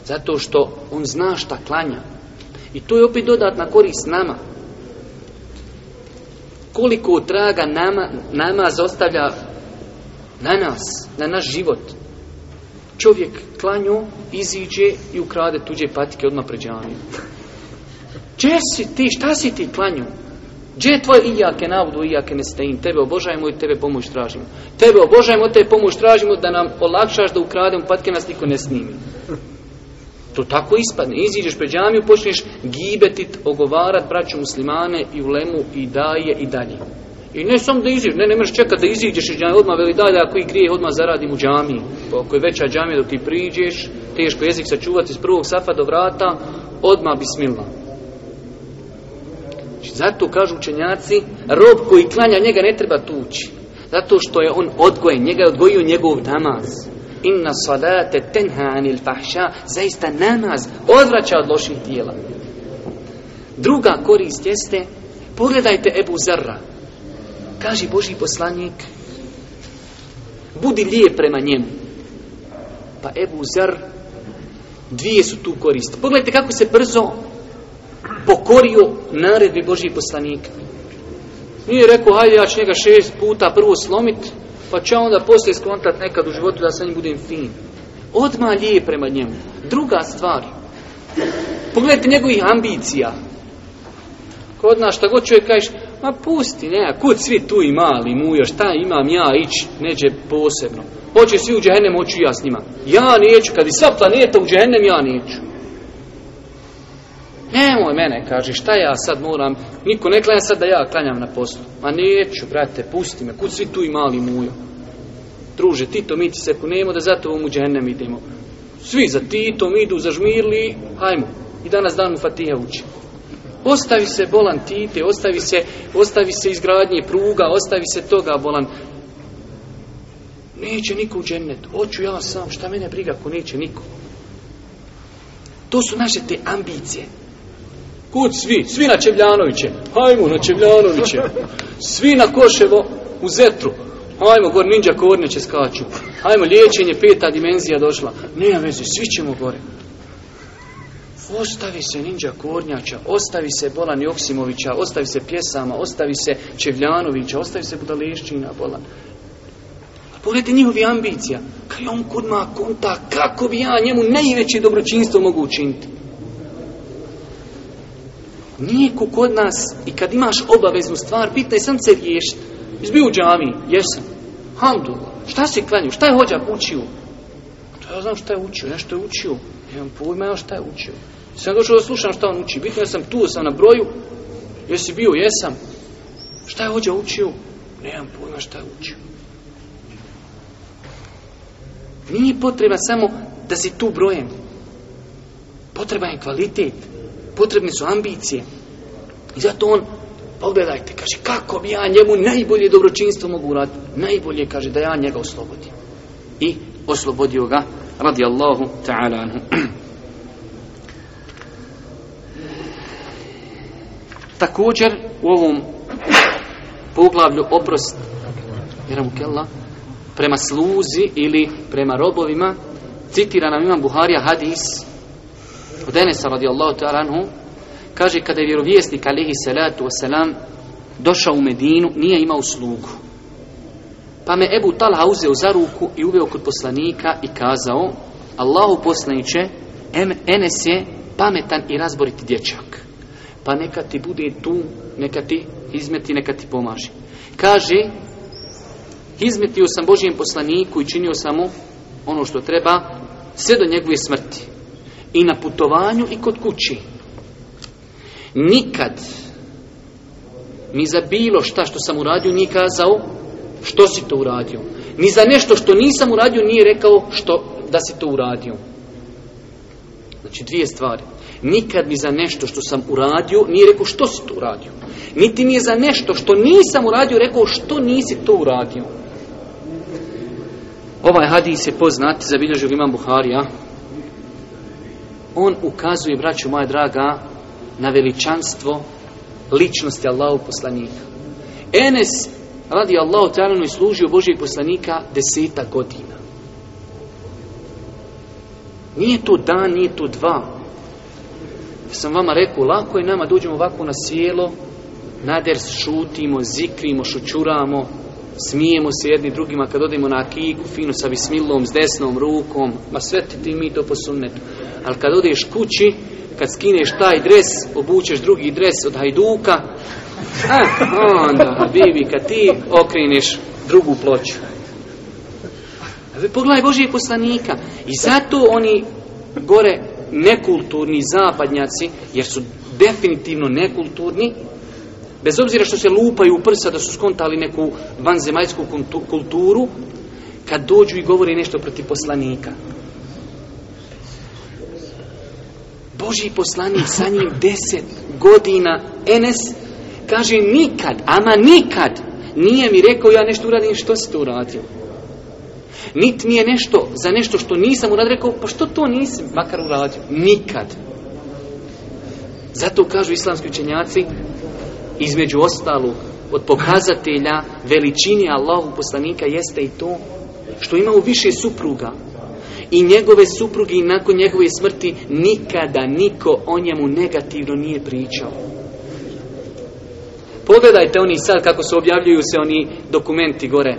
Zato što on zna šta klanja. I tu je opet dodatna korist nama. Koliko traga nama, namaz ostavlja na nas, na naš život. Čovjek klanju, iziđe i ukrade tuđe patike odmah pred džamiju. si ti, šta si ti klanju? Gdje je tvoje ijake navodu, ijake nestein? Tebe obožajmo i tebe pomoć tražimo. Tebe obožajemo, tebe pomoć tražimo da nam olakšaš da ukradem patike, nas niko ne snimi. To tako ispadne. Iziđeš pred džamiju, počneš gibetit, ogovarat braću muslimane i ulemu i daje i dalje. I ne samo da iziđeš, ne, ne možeš čekati da iziđeš iz džamije, odmah veli dalje, ako i grije odmah zaradim u džamiji. Pa ako je veća džamija dok ti priđeš, teško jezik sačuvati iz prvog safa do vrata, odmah bismillah. Znači, zato kažu učenjaci, rob koji klanja njega ne treba tući. Zato što je on odgojen, njega je odgojio njegov namaz. Inna salate tenha anil fahša, zaista namaz odvraća od loših tijela. Druga korist jeste, pogledajte Ebu Zarra, Kaži Boži poslanik, budi lijep prema njemu. Pa Ebu zar dvije su tu koriste. Pogledajte kako se brzo pokorio naredbi Boži poslanik Nije rekao, hajde ja ću njega šest puta prvo slomit, pa će onda poslije skontat nekad u životu da sa njim budem fin. Odmah lije prema njemu. Druga stvar, pogledajte njegovih ambicija. Kod nas šta god čovjek kažeš, Ma pusti, ne, kud svi tu i mali mujo, šta imam ja ići, neđe posebno. Hoće svi u džehennem, hoću ja s njima. Ja neću, kad i sva planeta u džehennem, ja neću. Nemoj mene, kaže, šta ja sad moram, niko ne klanja sad da ja klanjam na poslu. Ma neću, brate, pusti me, kud svi tu i mali mujo. Druže, Tito, mi ti se kunemo da zato u džehennem idemo. Svi za mi idu, zažmirli, hajmo. I danas dan mu Fatiha uči. Ostavi se bolan Tite, ostavi se, ostavi se izgradnje pruga, ostavi se toga bolan. Neće niko u hoću ja sam, šta mene briga ako neće niko. To su naše te ambicije. Kud svi? Svi na Čevljanoviće. Hajmo na Čevljanoviće. Svi na Koševo u Zetru. Hajmo, gore ninja korneće skaču. Hajmo, liječenje, peta dimenzija došla. Nema veze, svi ćemo gore. Ostavi se Ninđa Kornjača, ostavi se Bolan Joksimovića, ostavi se Pjesama, ostavi se Čevljanovića, ostavi se Budališćina, Bolan. A pogledajte njihovi ambicija. Kaj on kod ma konta, kako bi ja njemu najveće dobročinstvo mogu učiniti? Nije ko kod nas i kad imaš obaveznu stvar, pitaj sam se riješiti. Izbio u džami, jesam. Hamdu, šta se klanju, šta je hođa učio? Pa ja znam šta je učio, nešto je učio. Nemam pojma šta je učio. Sam došao da slušam šta on uči. Bitno ja sam tu, sam na broju. Jesi bio, jesam. Šta je ođa učio? Nemam pojma šta je učio. Nije potreba samo da si tu brojem. Potreban je kvalitet. Potrebne su ambicije. I zato on, pogledajte, kaže, kako bi ja njemu najbolje dobročinstvo mogu uraditi? Najbolje, kaže, da ja njega oslobodim. I oslobodio ga, radi Allahu Također u ovom poglavlju oprost prema sluzi ili prema robovima citira nam imam Buharija hadis od Enesa radijallahu ta'ala kaže kada je vjerovjesnik alihi salatu wasalam došao u Medinu nije imao slugu pa me Ebu Talha uzeo za ruku i uveo kod poslanika i kazao Allahu poslaniće Enes je pametan i razboriti dječak pa neka ti bude tu, neka ti izmeti, neka ti pomaže. Kaže, izmetio sam Božijem poslaniku i činio sam ono što treba, sve do njegove smrti. I na putovanju i kod kući. Nikad ni za bilo šta što sam uradio nije kazao što si to uradio. Ni za nešto što nisam uradio nije rekao što da si to uradio. Znači dvije stvari. Nikad mi za nešto što sam uradio nije rekao što si to uradio. Niti mi je za nešto što nisam uradio rekao što nisi to uradio. Ovaj hadis je poznat, zabilježio imam Buharija. On ukazuje, braću moja draga, na veličanstvo ličnosti Allahu poslanika. Enes, radi Allahu tajanu I služio Božijeg poslanika deseta godina. Nije tu dan, nije tu dva sam vama rekao, lako je nama dođemo ovako na sjelo, nader šutimo, zikrimo, šučuramo, smijemo se jedni drugima kad odemo na akiku, fino sa bismilom, s desnom rukom, ma sve ti mi to posunete. Ali kad odeš kući, kad skineš taj dres, obučeš drugi dres od hajduka, a, onda, bibi, kad ti okreneš drugu ploču. Pogledaj Božije poslanika. I zato oni gore nekulturni zapadnjaci, jer su definitivno nekulturni, bez obzira što se lupaju u prsa da su skontali neku vanzemaljsku kulturu, kad dođu i govore nešto protiv poslanika. Boži poslanik sa njim deset godina Enes kaže nikad, ama nikad nije mi rekao ja nešto uradim što si to uradio. Nit nije je nešto za nešto što nisam uradio rekao, pa što to nisam makar uradio? Nikad. Zato kažu islamski učenjaci, između ostalog, od pokazatelja veličini Allahu poslanika jeste i to što imao više supruga. I njegove supruge i nakon njegove smrti nikada niko o njemu negativno nije pričao. Pogledajte oni sad kako se objavljuju se oni dokumenti gore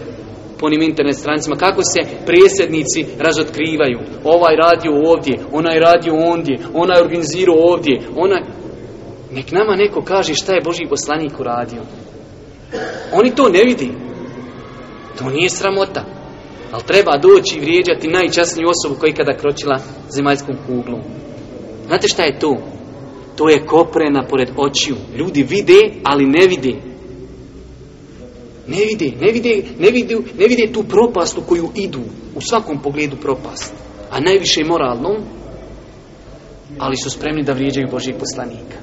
po onim internet stranicama, kako se prijesednici razotkrivaju. Ovaj radio ovdje, onaj radio ondje, onaj organizirao ovdje, onaj... Nek nama neko kaže šta je Boži poslanik uradio. Oni to ne vidi. To nije sramota. Ali treba doći i vrijeđati najčasniju osobu koja je ikada kročila zemaljskom kuglom. Znate šta je to? To je koprena pored očiju. Ljudi vide, ali ne vide. Ne vide, ne vide, ne ne tu propast u koju idu. U svakom pogledu propast. A najviše moralnom, ali su spremni da vrijeđaju Božih poslanika.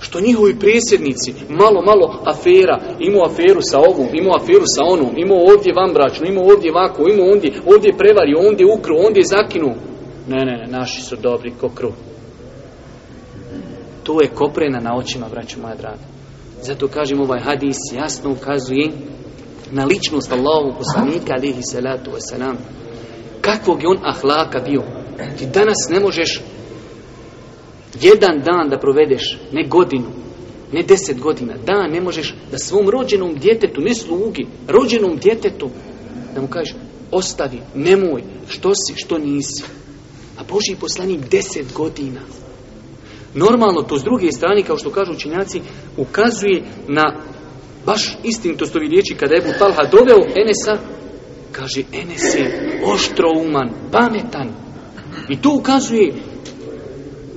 Što njihovi predsjednici, malo, malo afera, imao aferu sa ovom, imao aferu sa onom, imao ovdje bračno, imao ovdje vako, imao ondje, ovdje prevario, ondje ukru, ondje zakinu. Ne, ne, ne, naši su dobri ko kru. To je koprena na očima, braću moja draga. Zato kažem ovaj hadis jasno ukazuje na ličnost Allahovog poslanika alihi salatu wasalam. Kakvog je on ahlaka bio. Ti danas ne možeš jedan dan da provedeš, ne godinu, ne deset godina, da ne možeš da svom rođenom djetetu, ne slugi, rođenom djetetu, da mu kažeš, ostavi, nemoj, što si, što nisi. A Boži poslanik deset godina, Normalno, to s druge strane, kao što kažu učinjaci, ukazuje na baš istinitost ovih riječi kada je Ebu Talha doveo Enesa, kaže Enes je oštrouman, pametan. I to ukazuje,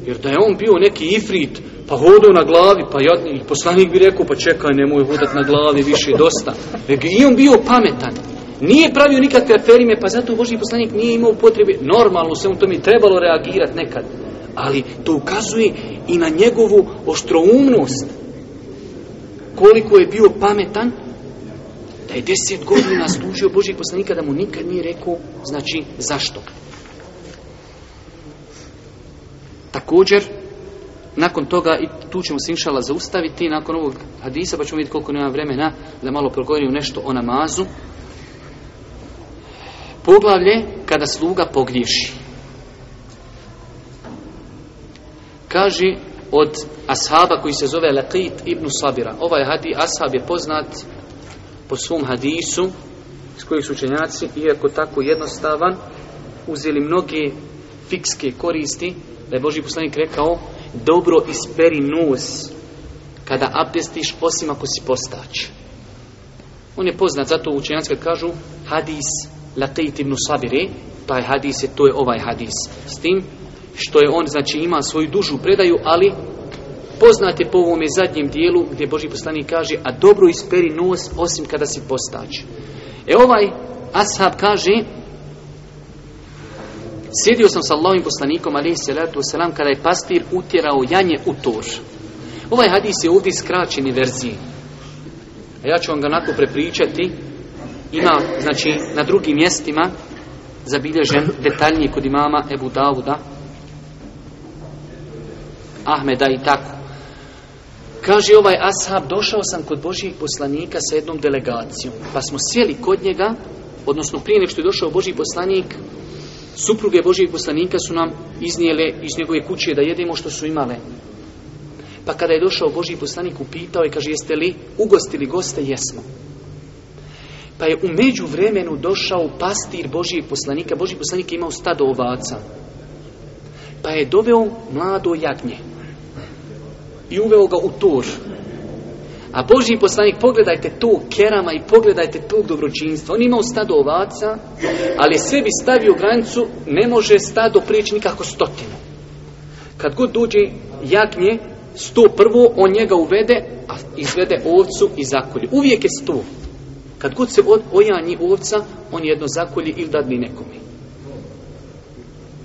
jer da je on bio neki ifrit, pa hodao na glavi, pa jadni, poslanik bi rekao, pa čekaj, nemoj hodat na glavi, više dosta. I on bio pametan. Nije pravio nikakve aferime, pa zato Boži poslanik nije imao potrebe. Normalno se on tome trebalo reagirati nekad ali to ukazuje i na njegovu oštroumnost. Koliko je bio pametan, da je deset godina služio Božih poslanika, da mu nikad nije rekao, znači, zašto? Također, nakon toga, i tu ćemo se inšala zaustaviti, nakon ovog hadisa, pa ćemo vidjeti koliko nema vremena da malo progovorimo nešto o namazu. Poglavlje kada sluga pogriješi. Kaže od ashaba koji se zove Laqit ibn Sabira. Ovaj hadi, ashab je poznat po svom hadisu s kojih su učenjaci, iako tako jednostavan, uzeli mnoge fikske koristi, da je Boži poslanik rekao, dobro isperi nos kada abdestiš, osim ako si postač On je poznat, zato učenjaci kad kažu hadis Laqit ibn Sabire, taj hadis je, to je ovaj hadis. S tim što je on, znači, ima svoju dužu predaju, ali poznate po ovome zadnjem dijelu gdje Boži poslanik kaže a dobro isperi nos osim kada si postač E ovaj ashab kaže sjedio sam sa Allahovim poslanikom alaihi salatu wasalam kada je pastir utjerao janje u tor. Ovaj hadis je ovdje skraćeni verziji. A ja ću vam ga onako prepričati. Ima, znači, na drugim mjestima zabilježen detaljnije kod imama Ebu Davuda Ahmeda i tako. Kaže ovaj ashab, došao sam kod Božijeg poslanika sa jednom delegacijom, pa smo sjeli kod njega, odnosno prije nego što je došao Boži poslanik, supruge Božijeg poslanika su nam iznijele iz njegove kuće da jedemo što su imale. Pa kada je došao Božiji poslanik, upitao je, kaže, jeste li ugostili goste? Jesmo. Pa je u međuvremenu došao pastir Božijeg poslanika. Božji poslanik je imao stado ovaca. Pa je doveo mlado jagnje i uveo ga u tur. A božji poslanik, pogledajte to kerama i pogledajte tog dobročinstva. On imao stado ovaca, ali sve bi stavio granicu, ne može stado prijeći nikako stotinu. Kad god dođe jagnje, sto prvo, on njega uvede, a izvede ovcu i zakolje. Uvijek je sto. Kad god se ojanji ovca, on jedno zakolje ili dadni nekome.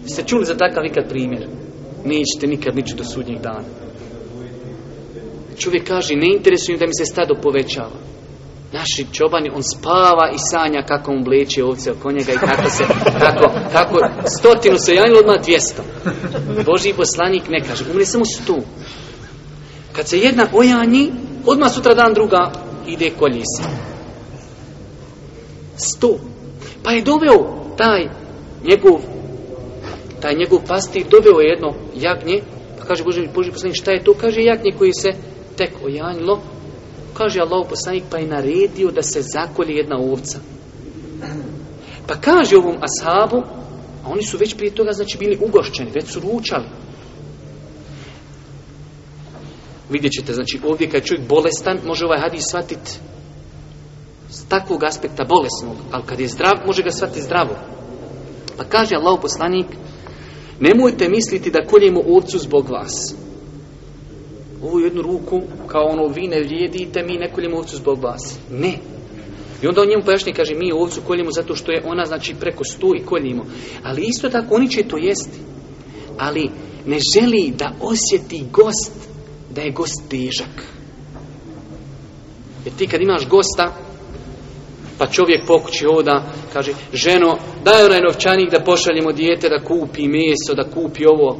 Ste čuli za takav ikad primjer? Nećete nikad nići do sudnjih dana. Čovjek kaže, ne interesuju da mi se stado povećava. Naši čobani, on spava i sanja kako mu bleče ovce oko njega i kako se, kako, kako, stotinu se janilo odmah dvijesto. Boži poslanik ne kaže, umri samo stu. Kad se jedna ojanji, odmah sutra dan druga ide kolji se. Sto. Pa je doveo taj njegov, taj njegov pastir, doveo je jedno jagnje, pa kaže Boži, Boži poslanik, šta je to? Kaže jagnje koji se tek ojanjilo, kaže Allah poslanik pa je naredio da se zakolje jedna ovca. Pa kaže ovom ashabu, a oni su već prije toga znači bili ugošćeni, već su ručali. Vidjet ćete, znači ovdje kad je čovjek bolestan, može ovaj hadis shvatit s takvog aspekta bolesnog, ali kad je zdrav, može ga shvatiti zdravo. Pa kaže Allah poslanik, nemojte misliti da koljemo ovcu zbog vas ovu jednu ruku kao ono vi ne vrijedite, mi ne koljemo ovcu zbog vas. Ne. I onda on njemu pojašnje kaže mi ovcu koljemo zato što je ona znači preko sto i koljimo. Ali isto tako oni će to jesti. Ali ne želi da osjeti gost da je gost težak. Jer ti kad imaš gosta, pa čovjek pokući oda, kaže, ženo, daj onaj novčanik da pošaljemo dijete da kupi meso, da kupi ovo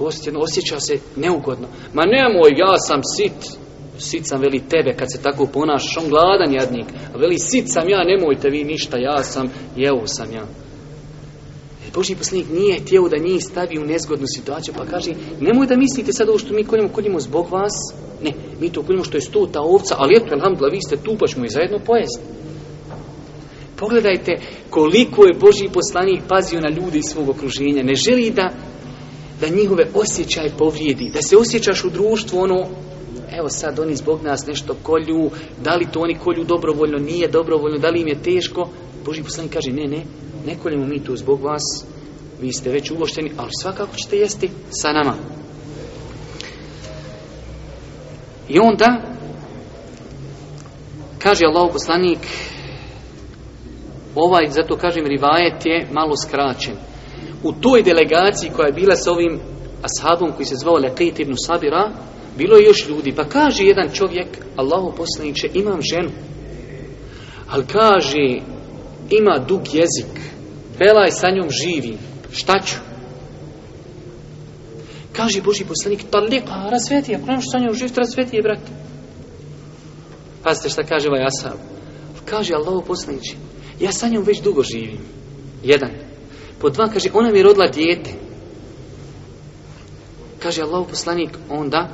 kost, jedno osjeća se neugodno. Ma nemoj, ja sam sit, sit sam veli tebe kad se tako ponašaš, on gladan jadnik, a veli sit sam ja, nemojte vi ništa, ja sam, jeo sam ja. E, Boži poslanik nije htio da njih stavi u nezgodnu situaciju, pa kaže, nemoj da mislite sad ovo što mi koljimo Koljimo zbog vas, ne, mi to koljimo što je sto ta ovca, ali eto, alhamdla, vi ste tu, pa ćemo i zajedno pojesti. Pogledajte koliko je Božji poslanik pazio na ljude iz svog okruženja, ne želi da da njihove osjećaje povrijedi, da se osjećaš u društvu ono evo sad oni zbog nas nešto kolju, da li to oni kolju dobrovoljno, nije dobrovoljno, da li im je teško. Boži poslanik kaže, ne, ne, ne koljemo mi tu zbog vas, vi ste već ugošteni, ali svakako ćete jesti sa nama. I onda, kaže Allah poslanik, ovaj, zato kažem, rivajet je malo skraćen u toj delegaciji koja je bila sa ovim ashabom koji se zvao Laqit ibn Sabira, bilo je još ljudi. Pa kaže jedan čovjek, Allahu Poslaniče imam ženu. Ali kaže, ima dug jezik. Bela je sa njom živi. Šta ću? Kaže Boži poslanik, razveti je, ako nemaš sa njom živjeti, razveti je, brate. Pazite šta kaže ovaj asab. Kaže Allahu poslaniče, ja sa njom već dugo živim. Jedan. Pod dva, kaže, ona mi je rodila dijete. Kaže Allah poslanik onda,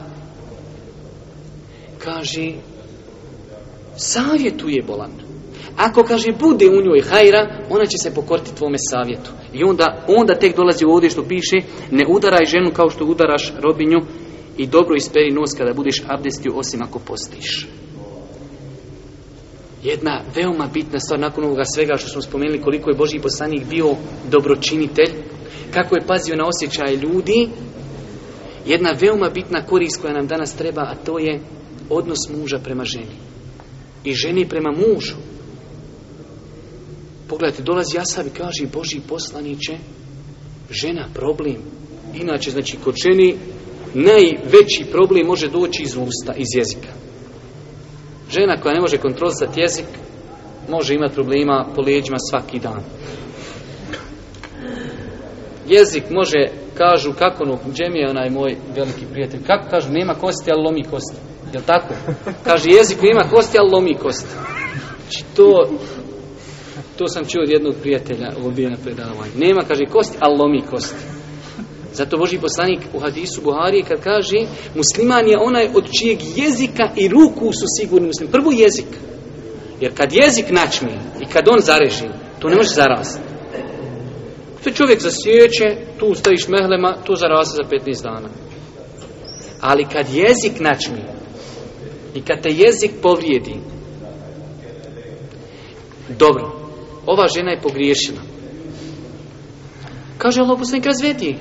kaže, savjetuje bolan. Ako, kaže, bude u njoj hajra, ona će se pokoriti tvome savjetu. I onda, onda tek dolazi ovdje što piše, ne udaraj ženu kao što udaraš robinju i dobro isperi nos kada budeš abdestio osim ako postiš jedna veoma bitna stvar nakon ovoga svega što smo spomenuli koliko je Boži poslanik bio dobročinitelj, kako je pazio na osjećaje ljudi, jedna veoma bitna korist koja nam danas treba, a to je odnos muža prema ženi. I ženi prema mužu. Pogledajte, dolazi Asab i kaže, Boži poslaniće, žena problem. Inače, znači, kod ženi najveći problem može doći iz usta, iz jezika. Žena koja ne može kontrolisati jezik može imati problema po leđima svaki dan. Jezik može, kažu, kako ono, je onaj moj veliki prijatelj, kako kažu, nema kosti, ali lomi kosti. Jel tako? Kaže, jezik nema kosti, ali lomi kosti. Znači, to, to sam čuo od jednog prijatelja, ovo bio na predavanju. Nema, kaže, kosti, ali lomi kosti. Zato Boži poslanik u hadisu Buharije kad kaže musliman je onaj od čijeg jezika i ruku su sigurni muslim. Prvo jezik. Jer kad jezik načmi i kad on zareži, to ne može zarasti. To čovjek zasjeće, tu staviš mehlema, to zaraste za 15 dana. Ali kad jezik načmi i kad te jezik povrijedi, dobro, ova žena je pogriješila. Kaže Allah poslanik razvedi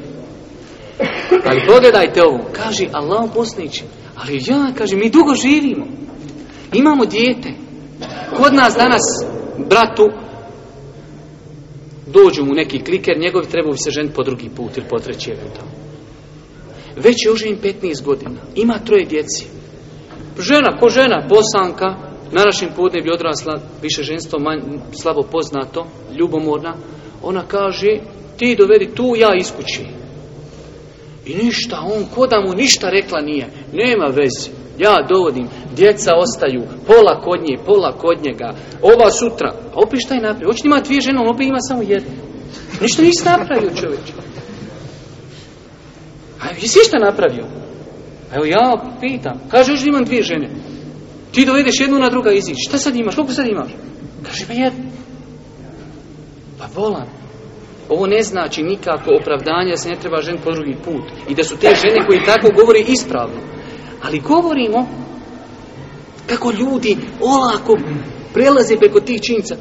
pa pogledajte ovo. Kaže, Allah posnići. Ali ja, kaže, mi dugo živimo. Imamo dijete. Kod nas danas, bratu, dođu mu neki kliker, njegovi trebao bi se ženiti po drugi put ili po treći eventualno. Već je oživim 15 godina. Ima troje djeci. Žena, ko žena, bosanka, na našim podne bi odrasla više ženstvo, slabo poznato, ljubomorna. Ona kaže, ti dovedi tu, ja iskući. I ništa, on koda mu ništa rekla nije. Nema veze. Ja dovodim, djeca ostaju, pola kod nje, pola kod njega. Ova sutra, a pa opet šta je napravio? Oči ima dvije žene, on opet ima samo jednu. Ništa nisi napravio čovječe. A jesi šta napravio? Evo ja pitam, kaže još imam dvije žene. Ti dovedeš jednu na druga izići. Šta sad imaš? Koliko sad imaš? Kaže pa jednu. Pa volam. Ovo ne znači nikako opravdanje da se ne treba žen po drugi put. I da su te žene koji tako govore ispravno. Ali govorimo kako ljudi olako prelaze preko tih činjica.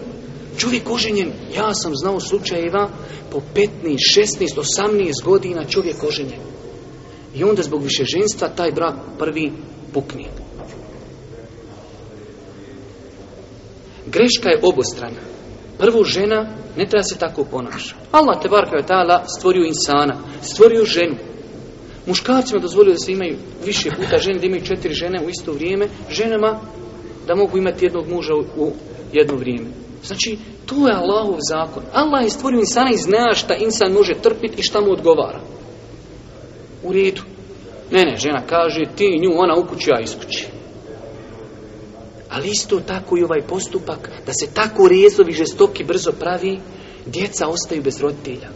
Čovjek oženjen, ja sam znao slučajeva po 15, 16, 18 godina čovjek oženjen. I onda zbog višeženstva taj brak prvi pukni. Greška je obostrana. Prvo žena ne treba se tako ponaša. Allah te barka tala stvorio insana, stvorio ženu. Muškarcima dozvolio da se imaju više puta žene, da imaju četiri žene u isto vrijeme, ženama da mogu imati jednog muža u jedno vrijeme. Znači, to je Allahov zakon. Allah je stvorio insana i zna šta insan može trpiti i šta mu odgovara. U redu. Ne, ne, žena kaže, ti nju, ona u kući, ja iskući. Ali isto tako i ovaj postupak, da se tako rezovi, žestoki, brzo pravi, djeca ostaju bez roditelja.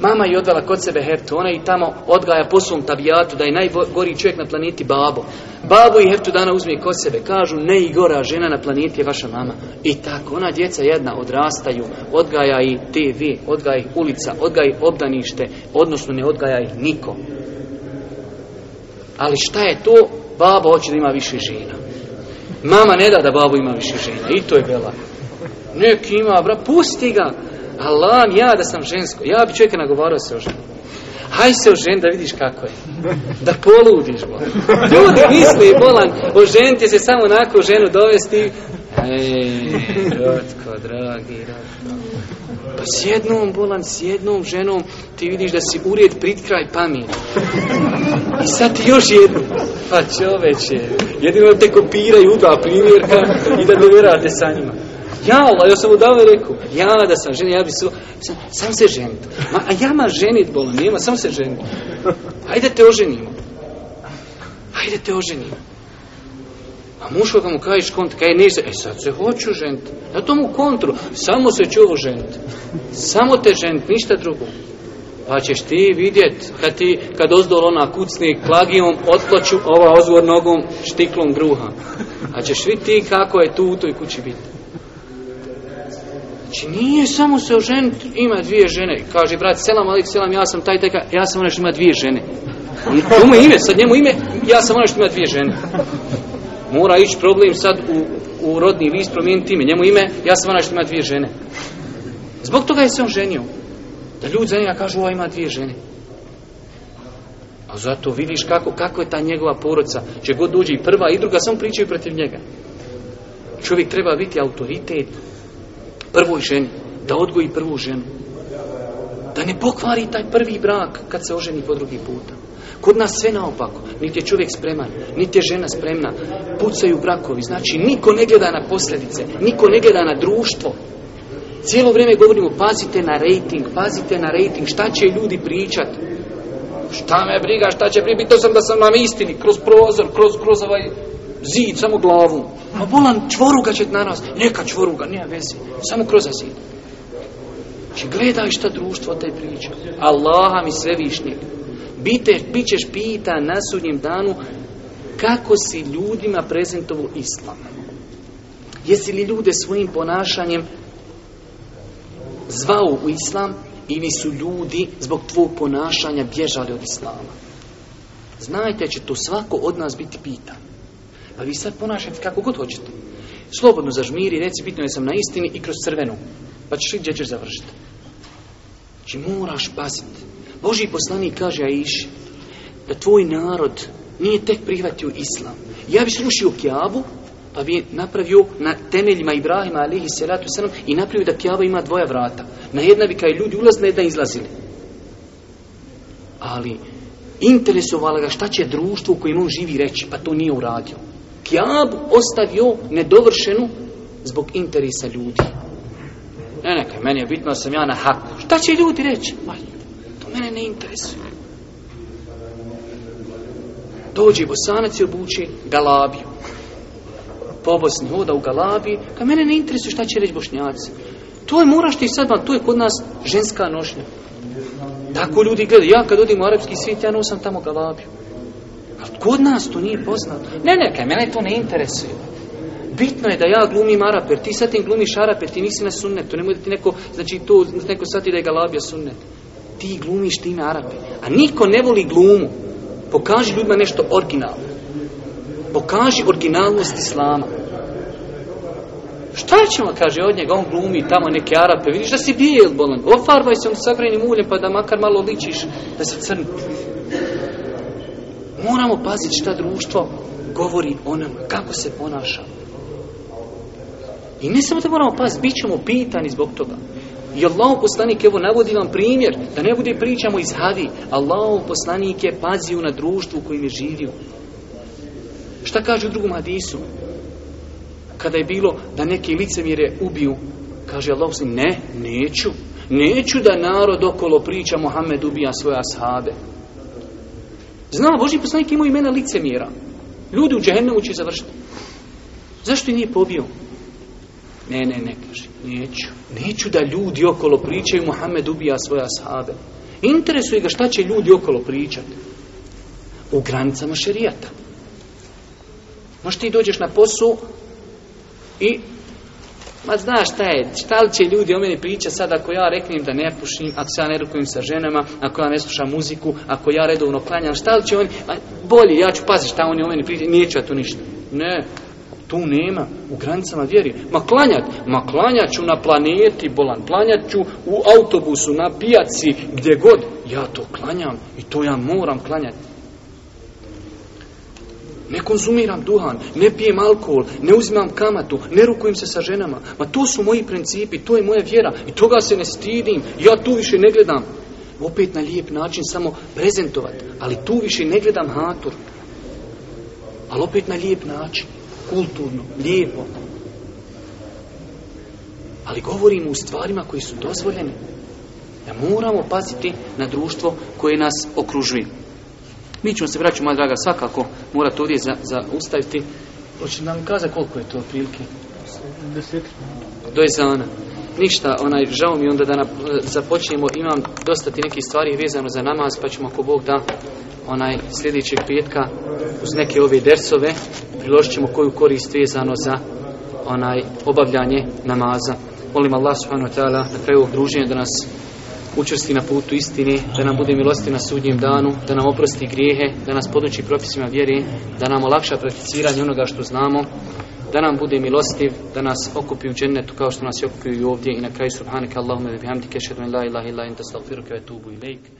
Mama je odvela kod sebe hertu, ona i tamo odgaja po svom tabijatu, da je najgori čovjek na planeti babo. Babu i hertu dana uzme kod sebe, kažu ne i gora žena na planeti je vaša mama. I tako, ona djeca jedna odrastaju, odgaja i TV, odgaja ih ulica, odgaja obdanište, odnosno ne odgaja ih niko. Ali šta je to? Baba hoće da ima više žena. Mama ne da da babu ima više žena. I to je bela. Neki ima, bra, pusti ga. Alam, ja da sam žensko. Ja bi čovjeka nagovarao se o ženu. Haj se ženu da vidiš kako je. Da poludiš, bol. Ljudi misle, bolan, ti se samo onako ženu dovesti. Ej, Rotko, dragi, dragi. Pa s jednom bolan, s jednom ženom ti vidiš da si ured prit kraj pamet. I sad ti još jednu. Pa čoveče, jedino te kopiraju dva primjerka i da doverate sa njima. Ja, Allah, ja sam odavno rekao, ja da sam žena, ja bi sam, sam se ženit. a ja ma ženit bolan, nema, sam se ženit. Hajde te oženimo. Hajde te oženimo. A muško kad mu kažeš kont, kaj nisi, e sad se hoću žent. Na tomu kontru, samo se čuvu žent. Samo te žent, ništa drugo. Pa ćeš ti vidjet, kad ti, kad ozdol ona kucni klagijom, otplaću ova ozvor nogom, štiklom gruha. A ćeš vidjeti ti kako je tu u toj kući biti. Znači nije samo se ženi ima dvije žene. Kaže brat, selam ali selam, ja sam taj, taj, ja sam onaj što ima dvije žene. To ime, sad njemu ime, ja sam onaj što ima dvije žene. Mora ići problem sad u, u rodni list promijeniti ime. Njemu ime, ja sam onaj što ima dvije žene. Zbog toga je se on ženio. Da ljudi za njega kažu, ova ima dvije žene. A zato vidiš kako, kako je ta njegova poroca Če god uđe i prva i druga, samo pričaju protiv njega. Čovjek treba biti autoritet prvoj ženi. Da odgoji prvu ženu. Da ne pokvari taj prvi brak kad se oženi po drugi puta. Kod nas sve naopako. Niti je čovjek spreman, niti je žena spremna. Pucaju brakovi. Znači, niko ne gleda na posljedice. Niko ne gleda na društvo. Cijelo vrijeme govorimo, pazite na rating, pazite na rating. Šta će ljudi pričati. Šta me briga, šta će pričati? bito sam da sam vam istini. Kroz prozor, kroz, kroz ovaj zid, samo glavu. Ma bolan, čvoruga će na nas. Neka čvoruga, nema vezi. Samo kroz zid. Znači, gledaj šta društvo te priča. Allaha mi sve višnje. Bite, bit ćeš pita na sudnjem danu kako si ljudima prezentovo islam. Jesi li ljude svojim ponašanjem zvao u islam ili su ljudi zbog tvog ponašanja bježali od islama? Znajte će to svako od nas biti pitan. Pa vi sad ponašajte kako god hoćete. Slobodno zažmiri, reci bitno je sam na istini i kroz crvenu. Pa ćeš li gdje ćeš završiti. Znači moraš paziti. Boži poslanik kaže iši, da tvoj narod nije tek prihvatio islam. Ja bi srušio kjabu, pa bi napravio na temeljima Ibrahima alihi salatu Sanom i napravio da kjava ima dvoja vrata. Na jedna bi kaj ljudi ulazili, na jedna izlazili. Ali interesovala ga šta će društvo u kojem on živi reći, pa to nije uradio. Kjabu ostavio nedovršenu zbog interesa ljudi. Ne, neka, meni je bitno da sam ja na haku. Šta će ljudi reći? interesu. Dođe bosanac i obuče galabiju. Po Bosni hoda u galabiji, ka mene ne interesuje šta će reći bošnjaci. To je moraš ti sad, to je kod nas ženska nošnja. Tako ljudi gledaju. Ja kad odim u arapski svijet, ja nosam tamo galabiju. Ali kod nas to nije poznato. Ne, ne, kaj mene to ne interesuje. Bitno je da ja glumim jer ti sad tim glumiš Araper, ti nisi na sunnetu, Ne da ti neko, znači to, neko sati da je Galabija sunnet ti glumiš ti Arape. A niko ne voli glumu. Pokaži ljudima nešto originalno. Pokaži originalnost Islama. Šta ćemo, kaže od njega, on glumi tamo neke Arape, vidiš da si bijel bolan, ofarbaj se on sagrenim uljem pa da makar malo ličiš, da se crni. Moramo paziti šta društvo govori o nama, kako se ponaša. I ne samo da moramo paziti, bit ćemo pitani zbog toga. I Allahov poslanik, evo navodi vam primjer, da ne bude pričamo iz Havi, Allahov poslanik je pazio na društvu u kojem je živio. Šta kaže u drugom hadisu? Kada je bilo da neke licemjere ubiju, kaže Allah ne, neću. Neću da narod okolo priča Mohamed ubija svoje ashabe. Zna, Boži poslanik imao imena licemjera. Ljudi u džehennemu će završiti. Zašto je nije pobio? Ne, ne, ne, kaže, neću. Neću da ljudi okolo pričaju, Muhammed ubija svoja sahabe. Interesuje ga šta će ljudi okolo pričati. U granicama šerijata. Možeš ti dođeš na posu i Ma znaš šta je, šta li će ljudi o meni pričati sad ako ja reknem da ne pušim, ako se ja ne rukujem sa ženama, ako ja ne slušam muziku, ako ja redovno klanjam, šta li će oni, bolje, ja ću paziti šta oni o meni pričaju, ću ja tu ništa. Ne, tu nema u granicama vjeri. Ma klanjat, ma klanjat ću na planeti bolan, klanjat ću u autobusu, na pijaci, gdje god. Ja to klanjam i to ja moram klanjati. Ne konzumiram duhan, ne pijem alkohol, ne uzimam kamatu, ne rukujem se sa ženama. Ma to su moji principi, to je moja vjera i toga se ne stidim, ja tu više ne gledam. Opet na lijep način samo prezentovat, ali tu više ne gledam hatur. Ali opet na lijep način kulturno, lijepo. Ali govorimo u stvarima koji su dozvoljene. Da moramo paziti na društvo koje nas okružuje. Mi ćemo se, vraćati, moja draga, svakako morati ovdje zaustaviti. Za Hoćete nam kazati koliko je to prilike? Deset. Do ništa, onaj, žao mi onda da na, započnemo, imam dosta ti nekih stvari vezano za namaz, pa ćemo ako Bog da onaj sljedećeg petka uz neke ove dersove priložit ćemo koju korist vezano za onaj obavljanje namaza. Molim Allah subhanahu na kraju druženja da nas učvrsti na putu istini, da nam bude milosti na sudnjem danu, da nam oprosti grijehe, da nas poduči propisima vjere, da nam olakša prakticiranje onoga što znamo, da nam bude milostiv, da nas okupi u džennetu kao što nas je okupio i ovdje i na kraju subhanaka Allahumma bihamdika ashhadu an la ilaha illa anta astaghfiruka wa atubu ilaik.